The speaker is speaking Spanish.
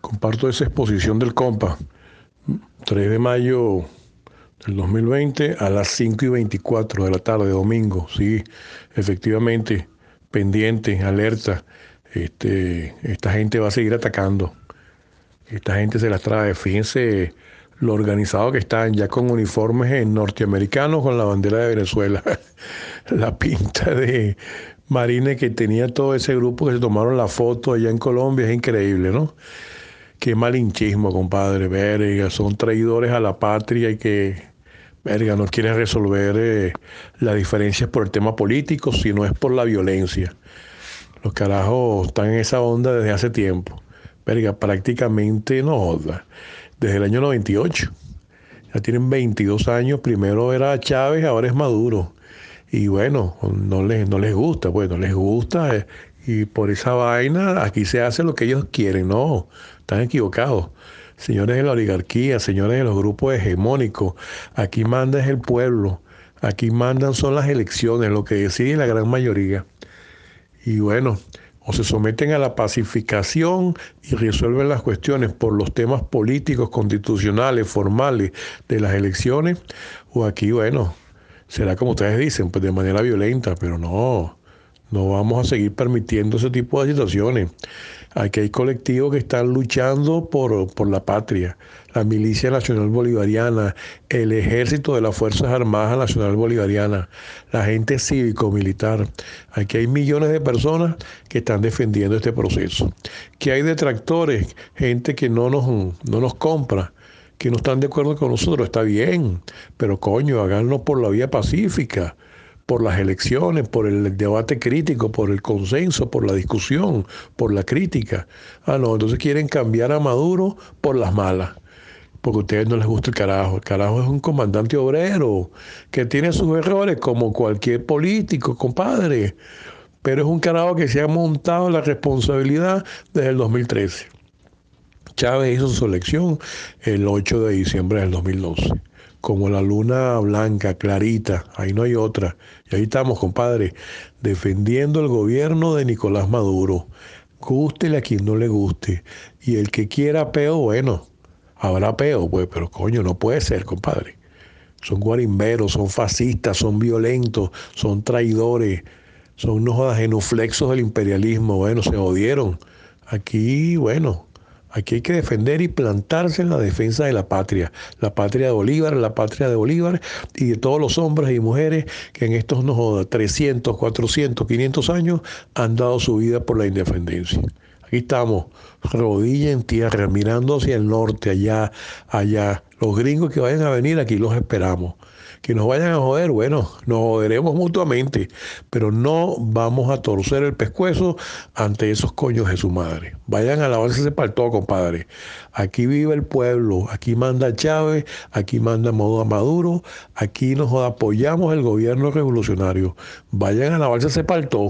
Comparto esa exposición del compa. 3 de mayo del 2020 a las 5 y 24 de la tarde, domingo. Sí, efectivamente, pendiente, alerta. Este, esta gente va a seguir atacando. Esta gente se las trae. Fíjense lo organizado que están, ya con uniformes norteamericanos con la bandera de Venezuela. la pinta de marines que tenía todo ese grupo que se tomaron la foto allá en Colombia es increíble, ¿no? Qué malinchismo, compadre, verga, son traidores a la patria y que, verga, no quieren resolver eh, las diferencias por el tema político, sino es por la violencia. Los carajos están en esa onda desde hace tiempo. Verga, prácticamente no Desde el año 98. Ya tienen 22 años. Primero era Chávez, ahora es Maduro. Y bueno, no les, no les gusta, pues no les gusta. Eh, y por esa vaina aquí se hace lo que ellos quieren. No, están equivocados. Señores de la oligarquía, señores de los grupos hegemónicos, aquí manda es el pueblo. Aquí mandan son las elecciones, lo que decide la gran mayoría. Y bueno, o se someten a la pacificación y resuelven las cuestiones por los temas políticos, constitucionales, formales de las elecciones, o aquí, bueno, será como ustedes dicen, pues de manera violenta, pero no, no vamos a seguir permitiendo ese tipo de situaciones. Aquí hay colectivos que están luchando por, por la patria. La Milicia Nacional Bolivariana, el Ejército de las Fuerzas Armadas Nacional Bolivariana, la gente cívico-militar. Aquí hay millones de personas que están defendiendo este proceso. Que hay detractores, gente que no nos, no nos compra que no están de acuerdo con nosotros, está bien, pero coño, háganlo por la vía pacífica por las elecciones, por el debate crítico, por el consenso, por la discusión, por la crítica. Ah, no, entonces quieren cambiar a Maduro por las malas, porque a ustedes no les gusta el carajo. El carajo es un comandante obrero que tiene sus errores como cualquier político, compadre, pero es un carajo que se ha montado la responsabilidad desde el 2013. Chávez hizo su elección el 8 de diciembre del 2012 como la luna blanca, clarita, ahí no hay otra. Y ahí estamos, compadre, defendiendo el gobierno de Nicolás Maduro. Gústele a quien no le guste. Y el que quiera peo, bueno, habrá peo, pues, pero coño, no puede ser, compadre. Son guarimberos, son fascistas, son violentos, son traidores, son unos genuflexos del imperialismo. Bueno, se odieron. Aquí, bueno, Aquí hay que defender y plantarse en la defensa de la patria, la patria de Bolívar, la patria de Bolívar y de todos los hombres y mujeres que en estos no 300, 400, 500 años han dado su vida por la independencia. Aquí estamos, rodilla en tierra, mirando hacia el norte, allá, allá. Los gringos que vayan a venir, aquí los esperamos que nos vayan a joder, bueno, nos joderemos mutuamente, pero no vamos a torcer el pescuezo ante esos coños de su madre. Vayan a lavarse para todo, compadre. Aquí vive el pueblo, aquí manda Chávez, aquí manda Maduro, aquí nos apoyamos el gobierno revolucionario. Vayan a lavarse para todo.